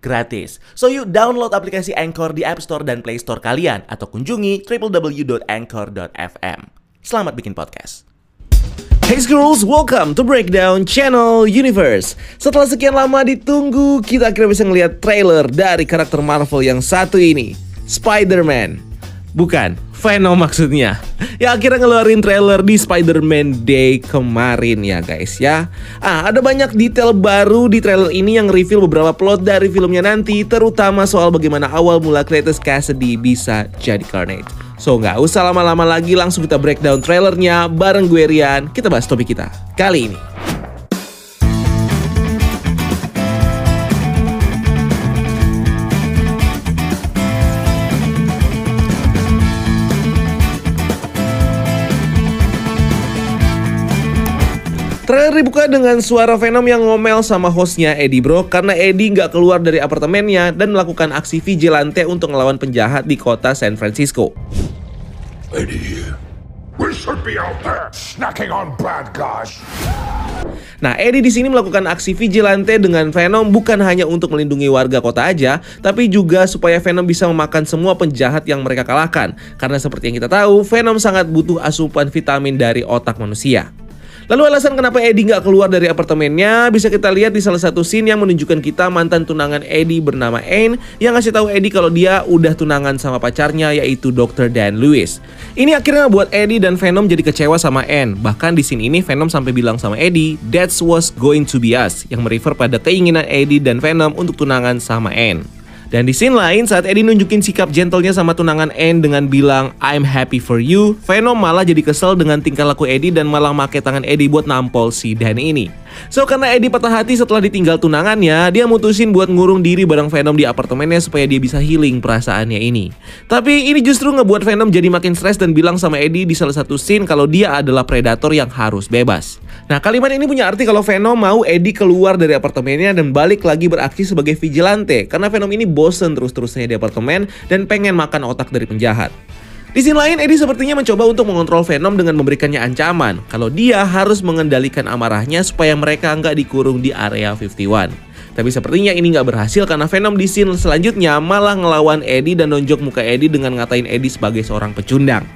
gratis. So you download aplikasi Anchor di App Store dan Play Store kalian atau kunjungi www.anchor.fm. Selamat bikin podcast. Hey girls, welcome to Breakdown Channel Universe. Setelah sekian lama ditunggu, kita akhirnya bisa ngeliat trailer dari karakter Marvel yang satu ini, Spider-Man. Bukan, Venom maksudnya. Ya akhirnya ngeluarin trailer di Spider-Man Day kemarin ya guys ya. Ah ada banyak detail baru di trailer ini yang reveal beberapa plot dari filmnya nanti Terutama soal bagaimana awal mula Cletus Cassidy bisa jadi Carnage. So nggak usah lama-lama lagi langsung kita breakdown trailernya bareng gue Rian. Kita bahas topik kita kali ini Trailer dibuka dengan suara Venom yang ngomel sama hostnya Eddie Bro karena Eddie nggak keluar dari apartemennya dan melakukan aksi vigilante untuk melawan penjahat di kota San Francisco. Eddie, we should be out there snacking on bad guys. Nah, Eddie di sini melakukan aksi vigilante dengan Venom bukan hanya untuk melindungi warga kota aja, tapi juga supaya Venom bisa memakan semua penjahat yang mereka kalahkan. Karena seperti yang kita tahu, Venom sangat butuh asupan vitamin dari otak manusia. Lalu alasan kenapa Eddie nggak keluar dari apartemennya bisa kita lihat di salah satu scene yang menunjukkan kita mantan tunangan Eddie bernama Anne yang ngasih tahu Eddie kalau dia udah tunangan sama pacarnya yaitu Dr. Dan Lewis. Ini akhirnya buat Eddie dan Venom jadi kecewa sama Anne. Bahkan di scene ini Venom sampai bilang sama Eddie, "That's was going to be us," yang merefer pada keinginan Eddie dan Venom untuk tunangan sama Anne. Dan di scene lain saat Eddie nunjukin sikap gentlenya sama tunangan Anne dengan bilang I'm happy for you, Venom malah jadi kesel dengan tingkah laku Eddie dan malah make tangan Eddie buat nampol si Dan ini. So karena Eddie patah hati setelah ditinggal tunangannya, dia mutusin buat ngurung diri bareng Venom di apartemennya supaya dia bisa healing perasaannya ini. Tapi ini justru ngebuat Venom jadi makin stres dan bilang sama Eddie di salah satu scene kalau dia adalah predator yang harus bebas. Nah kalimat ini punya arti kalau Venom mau Eddie keluar dari apartemennya dan balik lagi beraksi sebagai vigilante karena Venom ini bosen terus-terusnya di apartemen dan pengen makan otak dari penjahat. Di sini lain, Eddie sepertinya mencoba untuk mengontrol Venom dengan memberikannya ancaman kalau dia harus mengendalikan amarahnya supaya mereka nggak dikurung di area 51. Tapi sepertinya ini nggak berhasil karena Venom di scene selanjutnya malah ngelawan Eddie dan nonjok muka Eddie dengan ngatain Eddie sebagai seorang pecundang.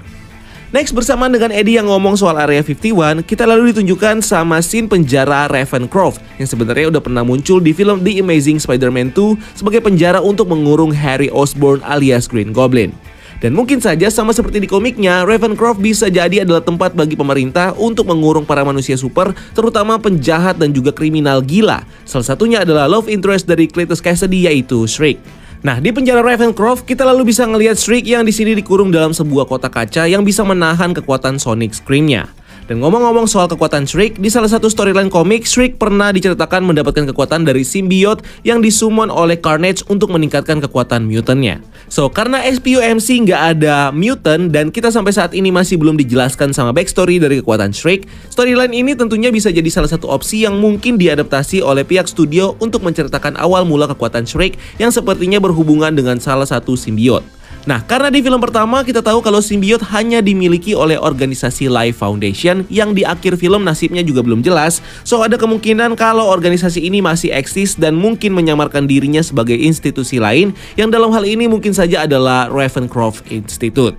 Next bersamaan dengan Eddie yang ngomong soal Area 51, kita lalu ditunjukkan sama scene penjara Ravencroft yang sebenarnya udah pernah muncul di film The Amazing Spider-Man 2 sebagai penjara untuk mengurung Harry Osborn alias Green Goblin. Dan mungkin saja sama seperti di komiknya, Ravencroft bisa jadi adalah tempat bagi pemerintah untuk mengurung para manusia super, terutama penjahat dan juga kriminal gila. Salah satunya adalah love interest dari Cletus Cassidy yaitu Shriek. Nah, di penjara Ravencroft, kita lalu bisa ngelihat Shriek yang di sini dikurung dalam sebuah kotak kaca yang bisa menahan kekuatan Sonic Scream-nya. Dan ngomong-ngomong soal kekuatan Shriek, di salah satu storyline komik, Shriek pernah diceritakan mendapatkan kekuatan dari simbiot yang disummon oleh Carnage untuk meningkatkan kekuatan mutantnya. So, karena SPUMC nggak ada mutant dan kita sampai saat ini masih belum dijelaskan sama backstory dari kekuatan Shriek, storyline ini tentunya bisa jadi salah satu opsi yang mungkin diadaptasi oleh pihak studio untuk menceritakan awal mula kekuatan Shriek yang sepertinya berhubungan dengan salah satu simbiot. Nah, karena di film pertama kita tahu kalau simbiot hanya dimiliki oleh organisasi Life Foundation yang di akhir film nasibnya juga belum jelas, so ada kemungkinan kalau organisasi ini masih eksis dan mungkin menyamarkan dirinya sebagai institusi lain yang dalam hal ini mungkin saja adalah Ravencroft Institute.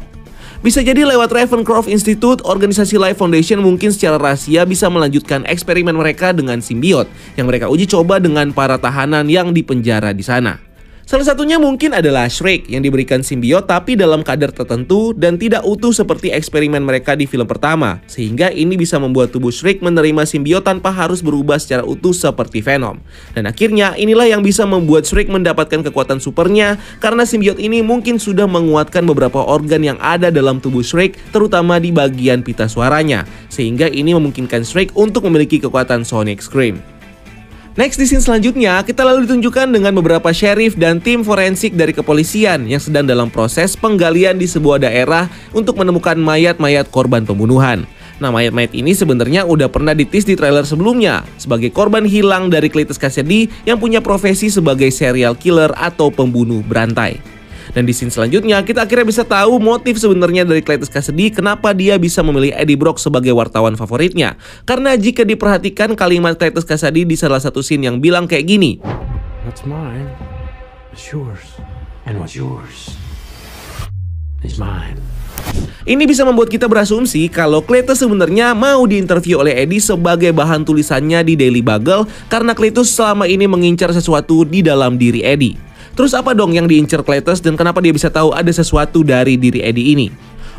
Bisa jadi lewat Ravencroft Institute, organisasi Life Foundation mungkin secara rahasia bisa melanjutkan eksperimen mereka dengan simbiot yang mereka uji coba dengan para tahanan yang dipenjara di sana. Salah satunya mungkin adalah Shrek yang diberikan simbiot tapi dalam kadar tertentu dan tidak utuh seperti eksperimen mereka di film pertama. Sehingga ini bisa membuat tubuh Shrek menerima simbiot tanpa harus berubah secara utuh seperti Venom. Dan akhirnya inilah yang bisa membuat Shrek mendapatkan kekuatan supernya karena simbiot ini mungkin sudah menguatkan beberapa organ yang ada dalam tubuh Shrek terutama di bagian pita suaranya. Sehingga ini memungkinkan Shrek untuk memiliki kekuatan Sonic Scream. Next di scene selanjutnya, kita lalu ditunjukkan dengan beberapa sheriff dan tim forensik dari kepolisian yang sedang dalam proses penggalian di sebuah daerah untuk menemukan mayat-mayat korban pembunuhan. Nah, mayat-mayat ini sebenarnya udah pernah ditis di trailer sebelumnya sebagai korban hilang dari Cletus Cassidy yang punya profesi sebagai serial killer atau pembunuh berantai. Dan di scene selanjutnya kita akhirnya bisa tahu motif sebenarnya dari Cletus Cassidy kenapa dia bisa memilih Eddie Brock sebagai wartawan favoritnya. Karena jika diperhatikan kalimat Cletus Cassidy di salah satu scene yang bilang kayak gini. What's mine is yours. And what's yours is mine. Ini bisa membuat kita berasumsi kalau Cletus sebenarnya mau diinterview oleh Eddie sebagai bahan tulisannya di Daily Bugle karena Cletus selama ini mengincar sesuatu di dalam diri Eddie. Terus apa dong yang diincar Cletus dan kenapa dia bisa tahu ada sesuatu dari diri Eddie ini?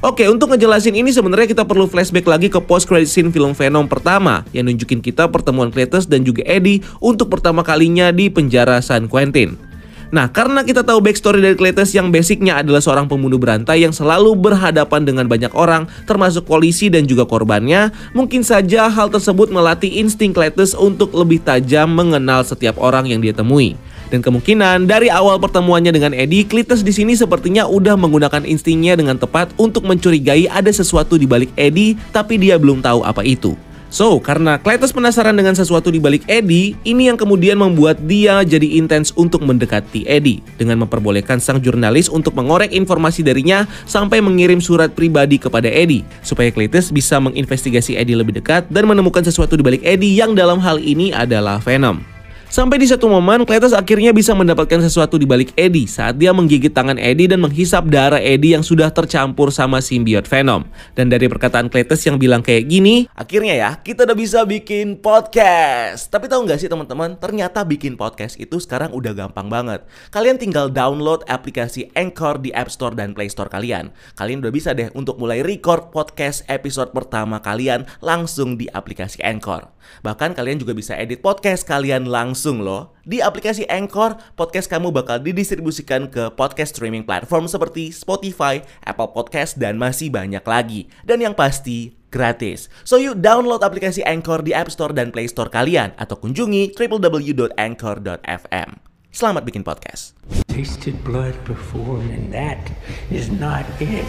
Oke, untuk ngejelasin ini sebenarnya kita perlu flashback lagi ke post credit scene film Venom pertama yang nunjukin kita pertemuan Cletus dan juga Eddie untuk pertama kalinya di penjara San Quentin. Nah, karena kita tahu backstory dari Cletus yang basicnya adalah seorang pembunuh berantai yang selalu berhadapan dengan banyak orang, termasuk polisi dan juga korbannya, mungkin saja hal tersebut melatih insting Cletus untuk lebih tajam mengenal setiap orang yang dia temui. Dan kemungkinan dari awal pertemuannya dengan Eddie, Cletus di sini sepertinya udah menggunakan instingnya dengan tepat untuk mencurigai ada sesuatu di balik Eddie, tapi dia belum tahu apa itu. So, karena Cletus penasaran dengan sesuatu di balik Eddie, ini yang kemudian membuat dia jadi intens untuk mendekati Eddie dengan memperbolehkan sang jurnalis untuk mengorek informasi darinya sampai mengirim surat pribadi kepada Eddie supaya Cletus bisa menginvestigasi Eddie lebih dekat dan menemukan sesuatu di balik Eddie yang dalam hal ini adalah Venom. Sampai di satu momen, Cletus akhirnya bisa mendapatkan sesuatu di balik Eddie saat dia menggigit tangan Eddie dan menghisap darah Eddie yang sudah tercampur sama simbiot Venom. Dan dari perkataan Cletus yang bilang kayak gini, akhirnya ya kita udah bisa bikin podcast. Tapi tahu nggak sih teman-teman, ternyata bikin podcast itu sekarang udah gampang banget. Kalian tinggal download aplikasi Anchor di App Store dan Play Store kalian. Kalian udah bisa deh untuk mulai record podcast episode pertama kalian langsung di aplikasi Anchor. Bahkan kalian juga bisa edit podcast kalian langsung loh. Di aplikasi Anchor, podcast kamu bakal didistribusikan ke podcast streaming platform seperti Spotify, Apple Podcast, dan masih banyak lagi. Dan yang pasti, gratis. So yuk download aplikasi Anchor di App Store dan Play Store kalian atau kunjungi www.anchor.fm. Selamat bikin podcast. Tasted blood before, and that is not it.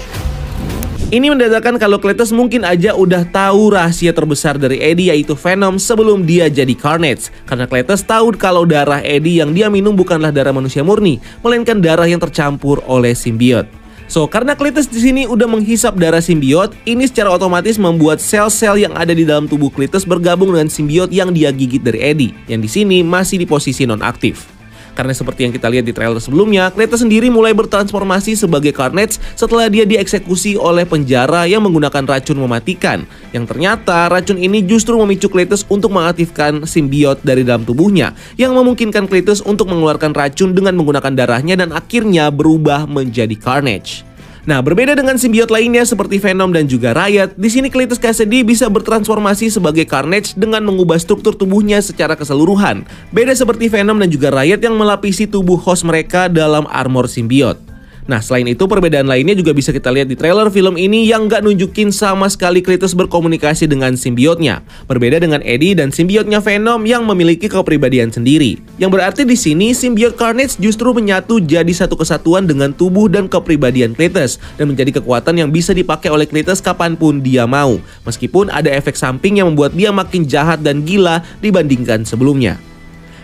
Ini mendadak kalau Cletus mungkin aja udah tahu rahasia terbesar dari Eddie yaitu Venom sebelum dia jadi Carnage. Karena Cletus tahu kalau darah Eddie yang dia minum bukanlah darah manusia murni, melainkan darah yang tercampur oleh simbiot. So, karena Cletus di sini udah menghisap darah simbiot, ini secara otomatis membuat sel-sel yang ada di dalam tubuh Cletus bergabung dengan simbiot yang dia gigit dari Eddie, yang di sini masih di posisi non-aktif. Karena seperti yang kita lihat di trailer sebelumnya, Cletus sendiri mulai bertransformasi sebagai Carnage setelah dia dieksekusi oleh penjara yang menggunakan racun mematikan. Yang ternyata racun ini justru memicu Cletus untuk mengaktifkan simbiot dari dalam tubuhnya, yang memungkinkan Cletus untuk mengeluarkan racun dengan menggunakan darahnya dan akhirnya berubah menjadi Carnage. Nah, berbeda dengan simbiot lainnya seperti Venom dan juga Riot, di sini Cletus Cassidy bisa bertransformasi sebagai Carnage dengan mengubah struktur tubuhnya secara keseluruhan. Beda seperti Venom dan juga Riot yang melapisi tubuh host mereka dalam armor simbiot. Nah, selain itu perbedaan lainnya juga bisa kita lihat di trailer film ini yang nggak nunjukin sama sekali Kratos berkomunikasi dengan simbiotnya. Berbeda dengan Eddie dan simbiotnya Venom yang memiliki kepribadian sendiri. Yang berarti di sini simbiot Carnage justru menyatu jadi satu kesatuan dengan tubuh dan kepribadian Kratos dan menjadi kekuatan yang bisa dipakai oleh Kratos kapan pun dia mau. Meskipun ada efek samping yang membuat dia makin jahat dan gila dibandingkan sebelumnya.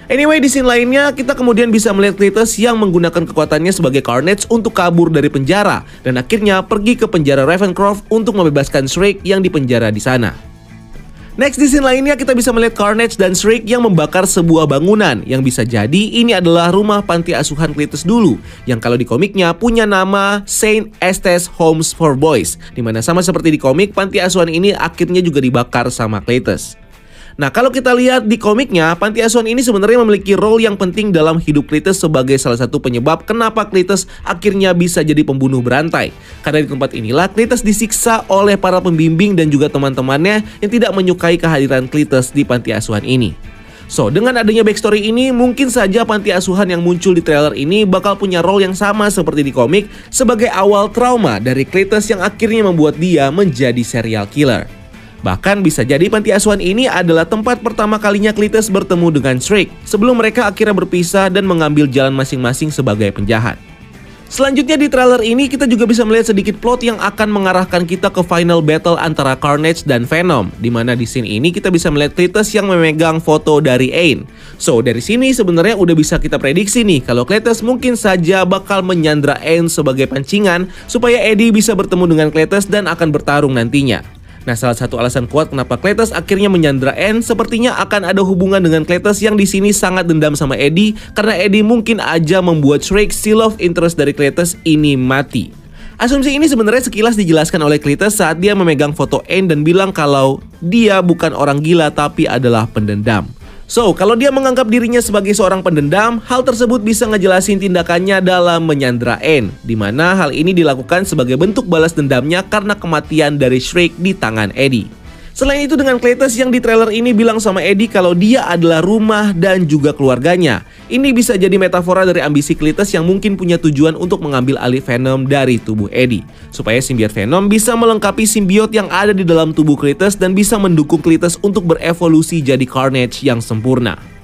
Anyway, di scene lainnya, kita kemudian bisa melihat Cletus yang menggunakan kekuatannya sebagai Carnage untuk kabur dari penjara dan akhirnya pergi ke penjara Ravencroft untuk membebaskan Shrek yang dipenjara di sana. Next di scene lainnya kita bisa melihat Carnage dan Shrek yang membakar sebuah bangunan yang bisa jadi ini adalah rumah panti asuhan Cletus dulu yang kalau di komiknya punya nama Saint Estes Homes for Boys di mana sama seperti di komik panti asuhan ini akhirnya juga dibakar sama Cletus. Nah, kalau kita lihat di komiknya, panti asuhan ini sebenarnya memiliki role yang penting dalam hidup Cletus sebagai salah satu penyebab kenapa Cletus akhirnya bisa jadi pembunuh berantai. Karena di tempat inilah Cletus disiksa oleh para pembimbing dan juga teman-temannya yang tidak menyukai kehadiran Cletus di panti asuhan ini. So, dengan adanya backstory ini, mungkin saja panti asuhan yang muncul di trailer ini bakal punya role yang sama seperti di komik sebagai awal trauma dari Cletus yang akhirnya membuat dia menjadi serial killer. Bahkan bisa jadi panti asuhan ini adalah tempat pertama kalinya Cletus bertemu dengan Shrek sebelum mereka akhirnya berpisah dan mengambil jalan masing-masing sebagai penjahat. Selanjutnya di trailer ini kita juga bisa melihat sedikit plot yang akan mengarahkan kita ke final battle antara Carnage dan Venom. Di mana di scene ini kita bisa melihat Cletus yang memegang foto dari Ain. So dari sini sebenarnya udah bisa kita prediksi nih kalau Cletus mungkin saja bakal menyandra Ain sebagai pancingan supaya Eddie bisa bertemu dengan Cletus dan akan bertarung nantinya. Nah, salah satu alasan kuat kenapa Cletus akhirnya menyandra Anne sepertinya akan ada hubungan dengan Cletus yang di sini sangat dendam sama Eddie karena Eddie mungkin aja membuat Shrek si love interest dari Cletus ini mati. Asumsi ini sebenarnya sekilas dijelaskan oleh Cletus saat dia memegang foto Anne dan bilang kalau dia bukan orang gila tapi adalah pendendam. So, kalau dia menganggap dirinya sebagai seorang pendendam, hal tersebut bisa ngejelasin tindakannya dalam menyandra Anne, di mana hal ini dilakukan sebagai bentuk balas dendamnya karena kematian dari Shrek di tangan Eddie. Selain itu dengan Cletus yang di trailer ini bilang sama Eddie kalau dia adalah rumah dan juga keluarganya. Ini bisa jadi metafora dari ambisi Cletus yang mungkin punya tujuan untuk mengambil alih Venom dari tubuh Eddie. Supaya simbiot Venom bisa melengkapi simbiot yang ada di dalam tubuh Cletus dan bisa mendukung Cletus untuk berevolusi jadi Carnage yang sempurna.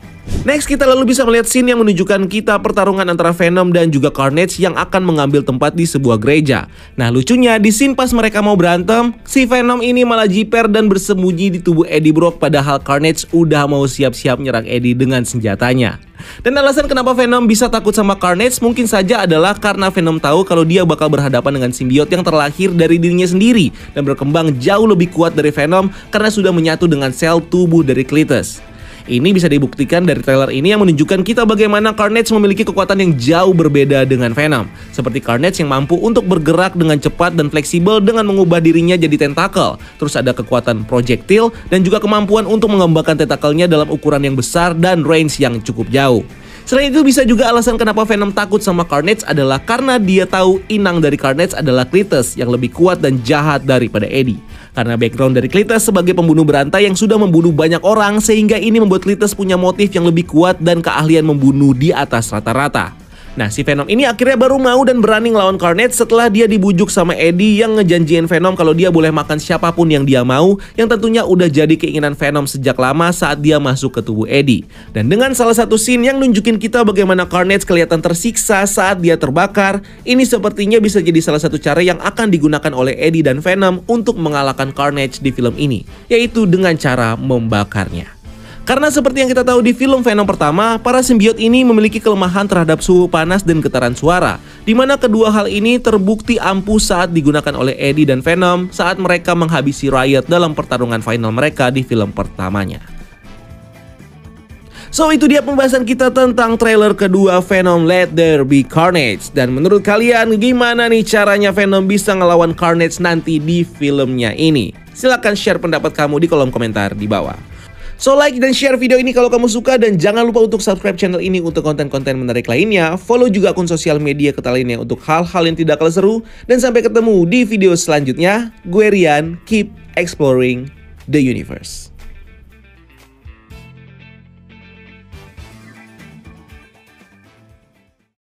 Next kita lalu bisa melihat scene yang menunjukkan kita pertarungan antara Venom dan juga Carnage yang akan mengambil tempat di sebuah gereja. Nah lucunya di scene pas mereka mau berantem, si Venom ini malah jiper dan bersembunyi di tubuh Eddie Brock padahal Carnage udah mau siap-siap nyerang Eddie dengan senjatanya. Dan alasan kenapa Venom bisa takut sama Carnage mungkin saja adalah karena Venom tahu kalau dia bakal berhadapan dengan simbiot yang terlahir dari dirinya sendiri dan berkembang jauh lebih kuat dari Venom karena sudah menyatu dengan sel tubuh dari Cletus. Ini bisa dibuktikan dari trailer ini yang menunjukkan kita bagaimana Carnage memiliki kekuatan yang jauh berbeda dengan Venom. Seperti Carnage yang mampu untuk bergerak dengan cepat dan fleksibel dengan mengubah dirinya jadi tentakel. Terus ada kekuatan projectile dan juga kemampuan untuk mengembangkan tentakelnya dalam ukuran yang besar dan range yang cukup jauh. Selain itu bisa juga alasan kenapa Venom takut sama Carnage adalah karena dia tahu inang dari Carnage adalah Cletus yang lebih kuat dan jahat daripada Eddie. Karena background dari Cletus sebagai pembunuh berantai yang sudah membunuh banyak orang sehingga ini membuat Cletus punya motif yang lebih kuat dan keahlian membunuh di atas rata-rata. Nah, si Venom ini akhirnya baru mau dan berani ngelawan Carnage setelah dia dibujuk sama Eddie yang ngejanjiin Venom kalau dia boleh makan siapa pun yang dia mau, yang tentunya udah jadi keinginan Venom sejak lama saat dia masuk ke tubuh Eddie. Dan dengan salah satu scene yang nunjukin kita bagaimana Carnage kelihatan tersiksa saat dia terbakar, ini sepertinya bisa jadi salah satu cara yang akan digunakan oleh Eddie dan Venom untuk mengalahkan Carnage di film ini, yaitu dengan cara membakarnya. Karena seperti yang kita tahu di film Venom pertama, para simbiot ini memiliki kelemahan terhadap suhu panas dan getaran suara, di mana kedua hal ini terbukti ampuh saat digunakan oleh Eddie dan Venom saat mereka menghabisi Riot dalam pertarungan final mereka di film pertamanya. So itu dia pembahasan kita tentang trailer kedua Venom Let There Be Carnage Dan menurut kalian gimana nih caranya Venom bisa ngelawan Carnage nanti di filmnya ini? Silahkan share pendapat kamu di kolom komentar di bawah So like dan share video ini kalau kamu suka dan jangan lupa untuk subscribe channel ini untuk konten-konten menarik lainnya. Follow juga akun sosial media kita lainnya untuk hal-hal yang tidak kalah seru. Dan sampai ketemu di video selanjutnya. Gue Rian, keep exploring the universe.